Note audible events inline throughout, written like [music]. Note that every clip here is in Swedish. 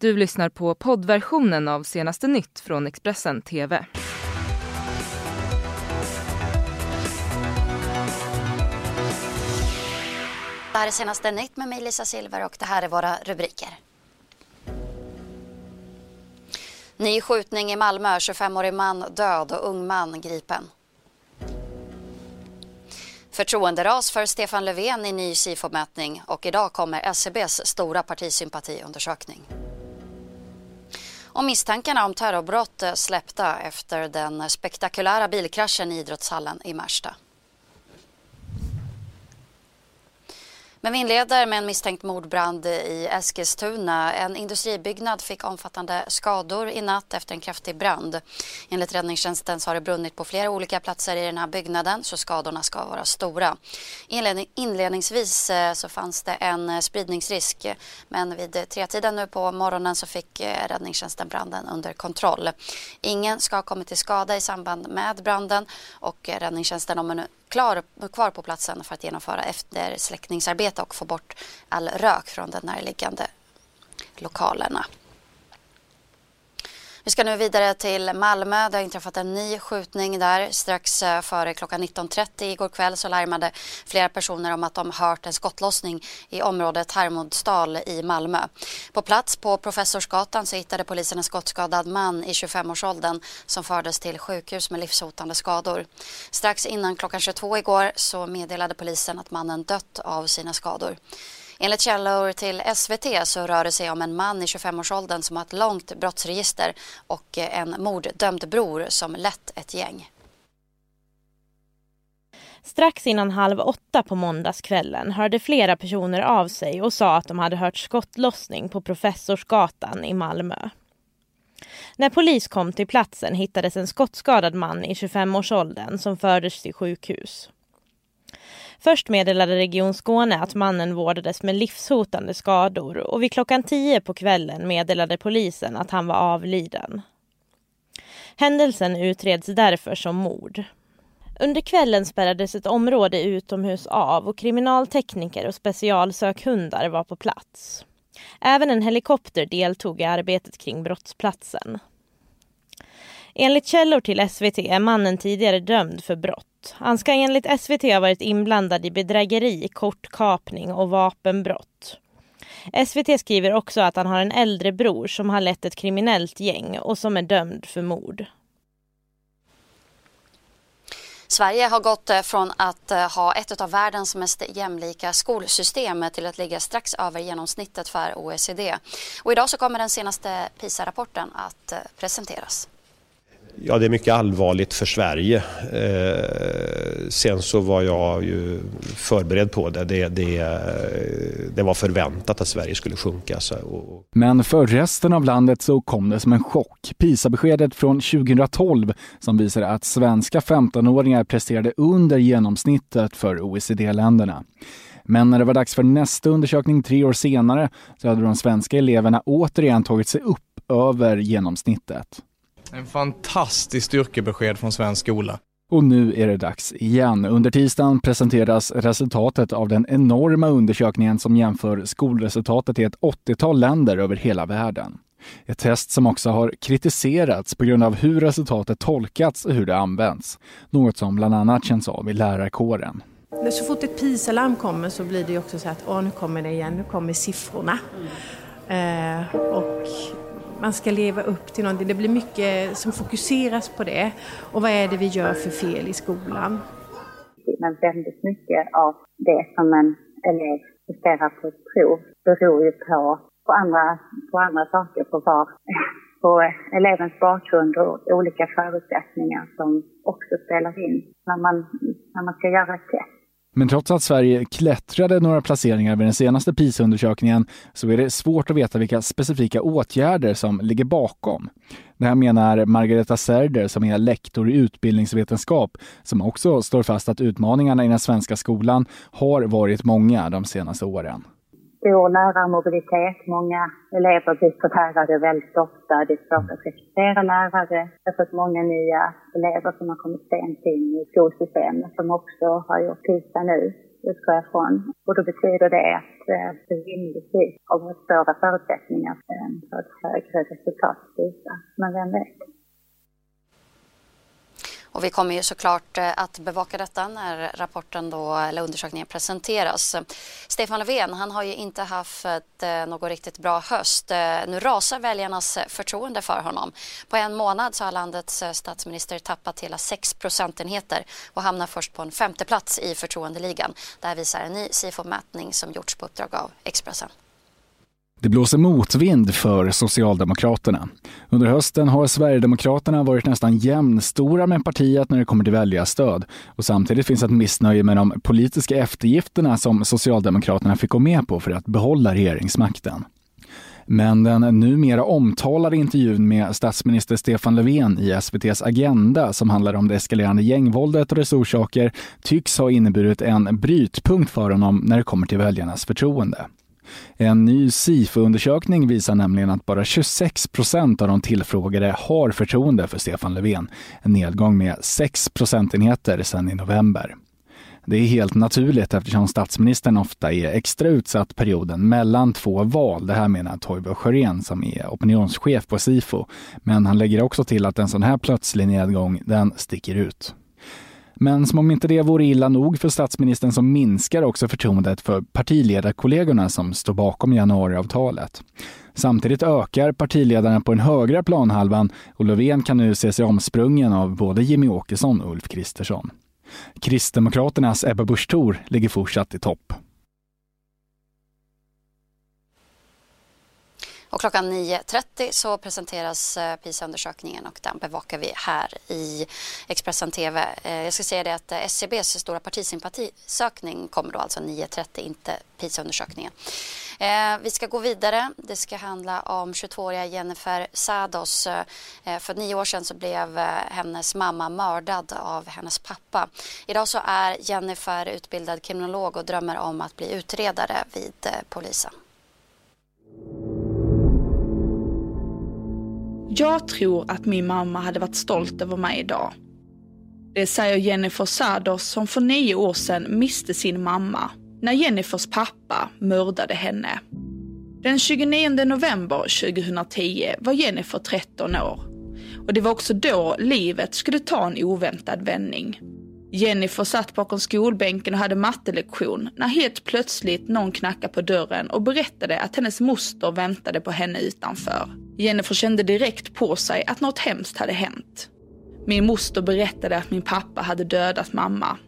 Du lyssnar på poddversionen av senaste nytt från Expressen TV. Det här är senaste nytt med mig Lisa Silver och det här är våra rubriker. Ny skjutning i Malmö, 25-årig man död och ung man gripen. Förtroenderas för Stefan Löfven i ny SIFO-mätning och idag kommer SCBs stora partisympatiundersökning. Och misstankarna om terrorbrott eh, släppta efter den spektakulära bilkraschen i idrottshallen i Märsta. Men vi inleder med en misstänkt mordbrand i Eskilstuna. En industribyggnad fick omfattande skador i natt efter en kraftig brand. Enligt räddningstjänsten så har det brunnit på flera olika platser i den här byggnaden så skadorna ska vara stora. inledningsvis eh, så fanns det en eh, spridningsrisk men vid tretiden nu på morgonen så fick eh, räddningstjänsten branden under kontroll. Ingen ska ha kommit till skada i samband med branden och räddningstjänsten klar, kvar på platsen för att genomföra eftersläckningsarbete och få bort all rök från de närliggande lokalerna. Vi ska nu vidare till Malmö. Det har inträffat en ny skjutning där. Strax eh, före klockan 19.30 igår kväll så larmade flera personer om att de hört en skottlossning i området Hermodsdal i Malmö. På plats på Professorsgatan så hittade polisen en skottskadad man i 25-årsåldern som fördes till sjukhus med livshotande skador. Strax innan klockan 22 igår så meddelade polisen att mannen dött av sina skador. Enligt källor till SVT så rör det sig om en man i 25-årsåldern som har ett långt brottsregister och en morddömd bror som lett ett gäng. Strax innan halv åtta på måndagskvällen hörde flera personer av sig och sa att de hade hört skottlossning på Professorsgatan i Malmö. När polis kom till platsen hittades en skottskadad man i 25-årsåldern som fördes till sjukhus. Först meddelade Region Skåne att mannen vårdades med livshotande skador och vid klockan tio på kvällen meddelade polisen att han var avliden. Händelsen utreds därför som mord. Under kvällen spärrades ett område utomhus av och kriminaltekniker och specialsökhundar var på plats. Även en helikopter deltog i arbetet kring brottsplatsen. Enligt källor till SVT är mannen tidigare dömd för brott han ska enligt SVT ha varit inblandad i bedrägeri, kortkapning och vapenbrott. SVT skriver också att han har en äldre bror som har lett ett kriminellt gäng och som är dömd för mord. Sverige har gått eh, från att eh, ha ett av världens mest jämlika skolsystem till att ligga strax över genomsnittet för OECD. Och idag så kommer den senaste PISA-rapporten att eh, presenteras. Ja, det är mycket allvarligt för Sverige. Eh, sen så var jag ju förberedd på det. Det, det, det var förväntat att Sverige skulle sjunka. Så, och... Men för resten av landet så kom det som en chock. PISA-beskedet från 2012 som visade att svenska 15-åringar presterade under genomsnittet för OECD-länderna. Men när det var dags för nästa undersökning tre år senare så hade de svenska eleverna återigen tagit sig upp över genomsnittet. En fantastiskt styrkebesked från svensk skola. Och nu är det dags igen. Under tisdagen presenteras resultatet av den enorma undersökningen som jämför skolresultatet i ett 80-tal länder över hela världen. Ett test som också har kritiserats på grund av hur resultatet tolkats och hur det används. Något som bland annat känns av i lärarkåren. Så fort ett PISA-larm kommer så blir det också så att åh, nu kommer det igen, nu kommer siffrorna. Mm. Eh, och man ska leva upp till någonting. Det blir mycket som fokuseras på det. Och vad är det vi gör för fel i skolan? Men väldigt mycket av det som en elev presterar på ett prov beror ju på, på, andra, på andra saker, på, var, [laughs] på elevens bakgrund och olika förutsättningar som också spelar in när man, när man ska göra ett test. Men trots att Sverige klättrade några placeringar vid den senaste PISA-undersökningen så är det svårt att veta vilka specifika åtgärder som ligger bakom. Det här menar Margareta Serder som är lektor i utbildningsvetenskap som också står fast att utmaningarna i den svenska skolan har varit många de senaste åren stor lärarmobilitet. Många elever byter lärare väldigt ofta. Det är svårt att rekrytera lärare. Jag har fått många nya elever som har kommit sent in i skolsystemet som också har gjort PISA nu utgår jag ifrån. Och då betyder det att eh, vi rimligtvis har svåra förutsättningar eh, för ett högre resultat Men vem vet? Och vi kommer ju såklart eh, att bevaka detta när rapporten då, eller undersökningen presenteras. Stefan Löfven han har ju inte haft eh, någon riktigt bra höst. Eh, nu rasar väljarnas förtroende för honom. På en månad så har landets statsminister tappat hela 6 procentenheter och hamnar först på en femte plats i förtroendeligan. Det här visar en ny SIFO-mätning som gjorts på uppdrag av Expressen. Det blåser motvind för Socialdemokraterna. Under hösten har Sverigedemokraterna varit nästan jämnstora med partiet när det kommer till väljarstöd. Och samtidigt finns ett missnöje med de politiska eftergifterna som Socialdemokraterna fick gå med på för att behålla regeringsmakten. Men den numera omtalade intervjun med statsminister Stefan Löfven i SVTs Agenda som handlar om det eskalerande gängvåldet och dess orsaker tycks ha inneburit en brytpunkt för honom när det kommer till väljarnas förtroende. En ny SIFO-undersökning visar nämligen att bara 26 procent av de tillfrågade har förtroende för Stefan Löfven. En nedgång med 6 procentenheter sedan i november. Det är helt naturligt eftersom statsministern ofta är extra utsatt perioden mellan två val. Det här menar Toivo Sjörén som är opinionschef på SIFO. Men han lägger också till att en sån här plötslig nedgång, den sticker ut. Men som om inte det vore illa nog för statsministern så minskar också förtroendet för partiledarkollegorna som står bakom januariavtalet. Samtidigt ökar partiledarna på den högra planhalvan och Löfven kan nu se sig omsprungen av både Jimmy Åkesson och Ulf Kristersson. Kristdemokraternas Ebba Busch Thor ligger fortsatt i topp. Och klockan 9.30 så presenteras eh, PISA-undersökningen och den bevakar vi här i Expressen TV. Eh, jag ska säga det att eh, SCBs stora partisympatisökning kommer då alltså 9.30, inte PISA-undersökningen. Vi ska gå vidare. Det ska handla om 22-åriga Jennifer Sados. För nio år sedan så blev hennes mamma mördad av hennes pappa. Idag så är Jennifer utbildad kriminolog och drömmer om att bli utredare vid polisen. Jag tror att min mamma hade varit stolt över mig idag. Det säger Jennifer Sados som för nio år sedan miste sin mamma när Jennifers pappa mördade henne. Den 29 november 2010 var Jennifer 13 år och det var också då livet skulle ta en oväntad vändning. Jennifer satt bakom skolbänken och hade mattelektion när helt plötsligt någon knackade på dörren och berättade att hennes moster väntade på henne utanför. Jennifer kände direkt på sig att något hemskt hade hänt. Min moster berättade att min pappa hade dödat mamma.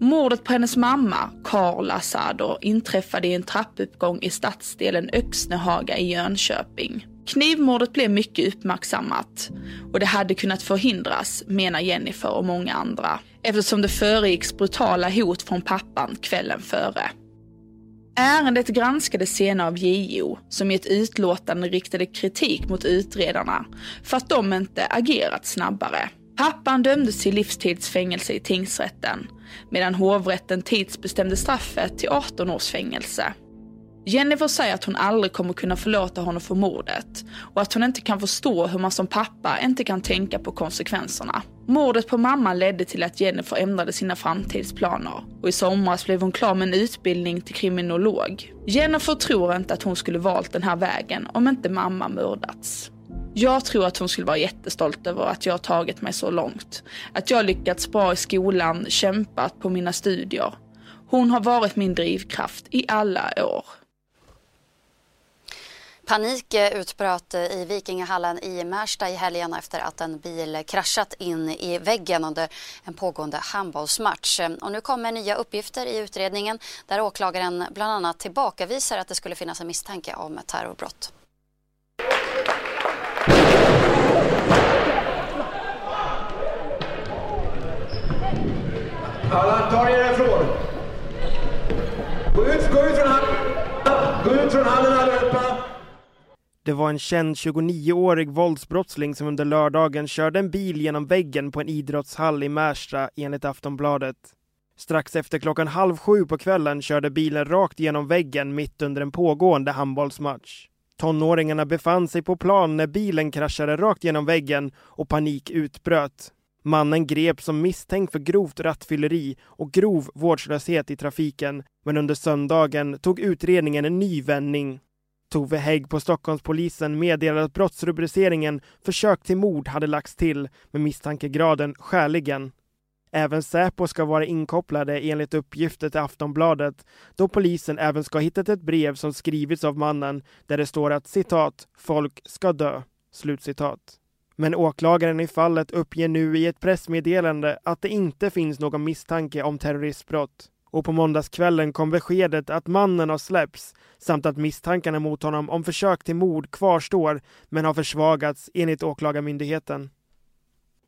Mordet på hennes mamma, Karla Sador, inträffade i en trappuppgång i stadsdelen Öxnehaga i Jönköping. Knivmordet blev mycket uppmärksammat och det hade kunnat förhindras, menar Jennifer och många andra, eftersom det föregicks brutala hot från pappan kvällen före. Ärendet granskades senare av JO som i ett utlåtande riktade kritik mot utredarna för att de inte agerat snabbare. Pappan dömdes till livstidsfängelse i tingsrätten medan hovrätten tidsbestämde straffet till 18 års fängelse. Jennifer säger att hon aldrig kommer kunna förlåta honom för mordet och att hon inte kan förstå hur man som pappa inte kan tänka på konsekvenserna. Mordet på mamman ledde till att Jennifer ändrade sina framtidsplaner och i somras blev hon klar med en utbildning till kriminolog. Jennifer tror inte att hon skulle valt den här vägen om inte mamma mördats. Jag tror att hon skulle vara jättestolt över att jag har tagit mig så långt. Att jag lyckats bra i skolan, kämpat på mina studier. Hon har varit min drivkraft i alla år. Panik utbröt i Vikingahallen i Märsta i helgen efter att en bil kraschat in i väggen under en pågående handbollsmatch. Och nu kommer nya uppgifter i utredningen där åklagaren bland annat tillbakavisar att det skulle finnas en misstanke om ett terrorbrott. Alla, ta er härifrån! Gå ut, gå ut från hallen! Gå ut från hallen allihopa! Det var en känd 29-årig våldsbrottsling som under lördagen körde en bil genom väggen på en idrottshall i Märsta enligt Aftonbladet. Strax efter klockan halv sju på kvällen körde bilen rakt genom väggen mitt under en pågående handbollsmatch. Tonåringarna befann sig på plan när bilen kraschade rakt genom väggen och panik utbröt. Mannen greps som misstänkt för grovt rattfylleri och grov vårdslöshet i trafiken, men under söndagen tog utredningen en ny vändning. Tove Hägg på Stockholmspolisen meddelade att brottsrubriceringen försök till mord hade lagts till med misstankegraden skäligen. Även Säpo ska vara inkopplade enligt uppgifter till Aftonbladet då polisen även ska ha hittat ett brev som skrivits av mannen där det står att citat ”folk ska dö”. Slutcitat. Men åklagaren i fallet uppger nu i ett pressmeddelande att det inte finns någon misstanke om terroristbrott. Och på måndagskvällen kom beskedet att mannen har släppts samt att misstankarna mot honom om försök till mord kvarstår men har försvagats enligt Åklagarmyndigheten.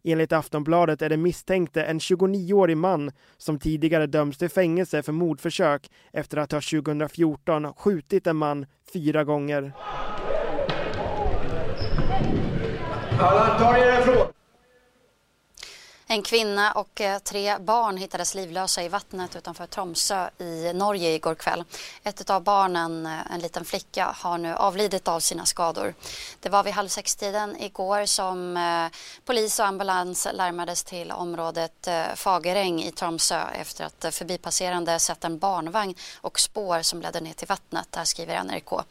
Enligt Aftonbladet är det misstänkte en 29-årig man som tidigare dömts till fängelse för mordförsök efter att ha 2014 skjutit en man fyra gånger. Alla tar er ifrån! En kvinna och eh, tre barn hittades livlösa i vattnet utanför Tromsö i Norge igår kväll. Ett av barnen, eh, en liten flicka, har nu avlidit av sina skador. Det var vid halv sextiden igår som eh, polis och ambulans larmades till området Fageräng i Tromsö efter att förbipasserande sett en barnvagn och spår som ledde ner till vattnet. Det här skriver NRK.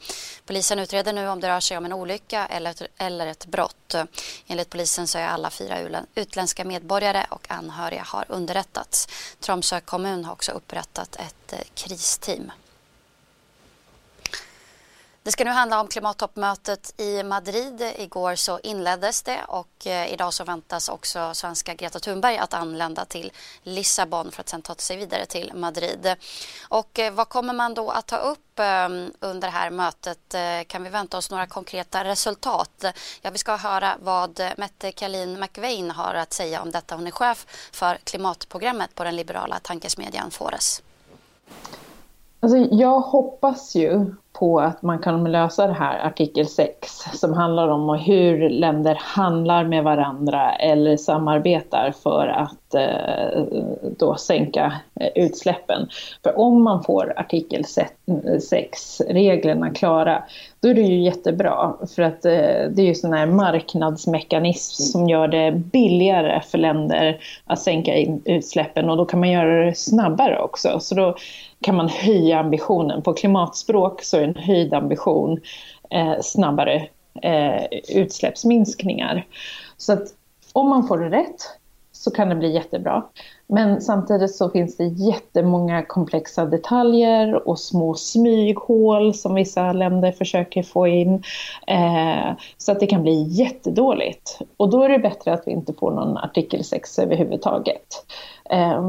Polisen utreder nu om det rör sig om en olycka eller ett brott. Enligt polisen så är alla fyra utländska medborgare brukare och anhöriga har underrättats. Tromsö kommun har också upprättat ett eh, kristeam. Det ska nu handla om klimattoppmötet i Madrid. Igår så inleddes det och eh, idag så väntas också svenska Greta Thunberg att anlända till Lissabon för att sen ta sig vidare till Madrid. Och eh, vad kommer man då att ta upp ehm, under det här mötet? Eh, kan vi vänta oss några konkreta resultat? Ja, vi ska höra vad Mette Kalin McVeigh har att säga om detta. Hon är chef för klimatprogrammet på den liberala tankesmedjan Fores. Alltså, jag hoppas ju på att man kan lösa det här artikel 6 som handlar om hur länder handlar med varandra eller samarbetar för att eh, då sänka eh, utsläppen. För om man får artikel 6-reglerna klara då är det ju jättebra för att eh, det är ju sån här marknadsmekanism som gör det billigare för länder att sänka utsläppen och då kan man göra det snabbare också. Så då kan man höja ambitionen. På klimatspråk så en höjd ambition eh, snabbare eh, utsläppsminskningar. Så att om man får det rätt så kan det bli jättebra. Men samtidigt så finns det jättemånga komplexa detaljer och små smyghål som vissa länder försöker få in. Eh, så att det kan bli jättedåligt. Och då är det bättre att vi inte får någon artikel 6 överhuvudtaget. Eh,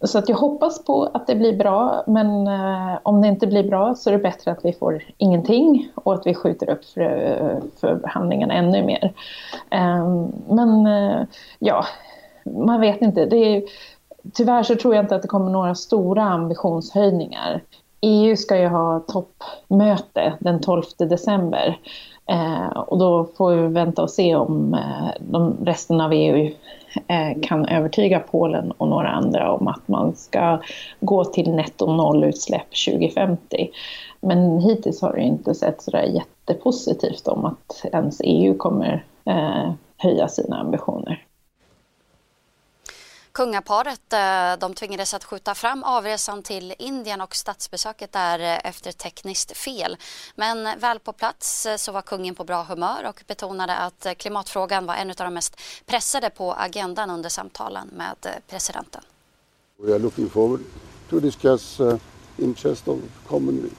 så att jag hoppas på att det blir bra, men eh, om det inte blir bra så är det bättre att vi får ingenting och att vi skjuter upp för, förhandlingarna ännu mer. Ehm, men eh, ja, man vet inte. Det är, tyvärr så tror jag inte att det kommer några stora ambitionshöjningar. EU ska ju ha toppmöte den 12 december. Eh, och då får vi vänta och se om eh, de, resten av EU eh, kan övertyga Polen och några andra om att man ska gå till netto nollutsläpp 2050. Men hittills har det inte sett så jättepositivt om att ens EU kommer eh, höja sina ambitioner. Kungaparet eh, de tvingades att skjuta fram avresan till Indien och statsbesöket där eh, efter tekniskt fel. Men väl på plats eh, så var kungen på bra humör och betonade att klimatfrågan var en av de mest pressade på agendan under samtalen med presidenten. We are looking forward to discuss uh, interest of common,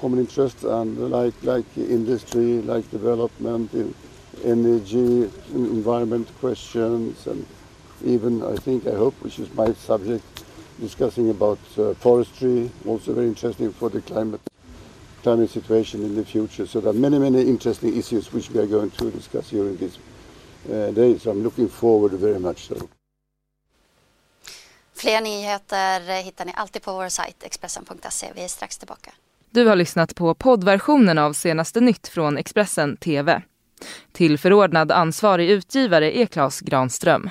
common interest and like, like industry, like development, energy, environment questions and even I think, I hope, which is my subject, discussing about uh, forestry, also very interesting for the climate climate situation in the future. So there are many, many interesting issues which we are going to discuss during this uh, day. So I'm looking forward very much so. Fler nyheter hittar ni alltid på vår sajt Expressen.se. Vi är strax tillbaka. Du har lyssnat på poddversionen av senaste nytt från Expressen TV. Tillförordnad ansvarig utgivare är Klas Granström.